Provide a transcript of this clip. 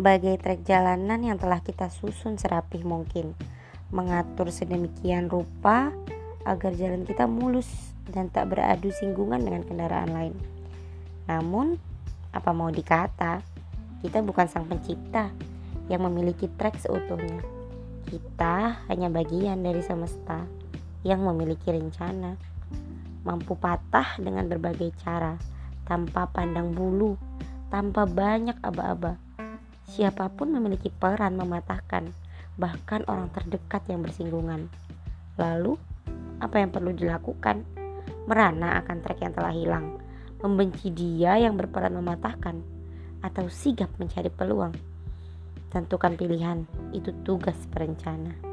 bagai trek jalanan yang telah kita susun serapih mungkin, mengatur sedemikian rupa agar jalan kita mulus dan tak beradu singgungan dengan kendaraan lain. Namun, apa mau dikata, kita bukan sang pencipta yang memiliki trek seutuhnya. Kita hanya bagian dari semesta yang memiliki rencana, mampu patah dengan berbagai cara, tanpa pandang bulu, tanpa banyak aba-aba. Siapa pun memiliki peran mematahkan, bahkan orang terdekat yang bersinggungan. Lalu, apa yang perlu dilakukan? Merana akan trek yang telah hilang, membenci dia yang berperan mematahkan, atau sigap mencari peluang. Tentukan pilihan, itu tugas perencana.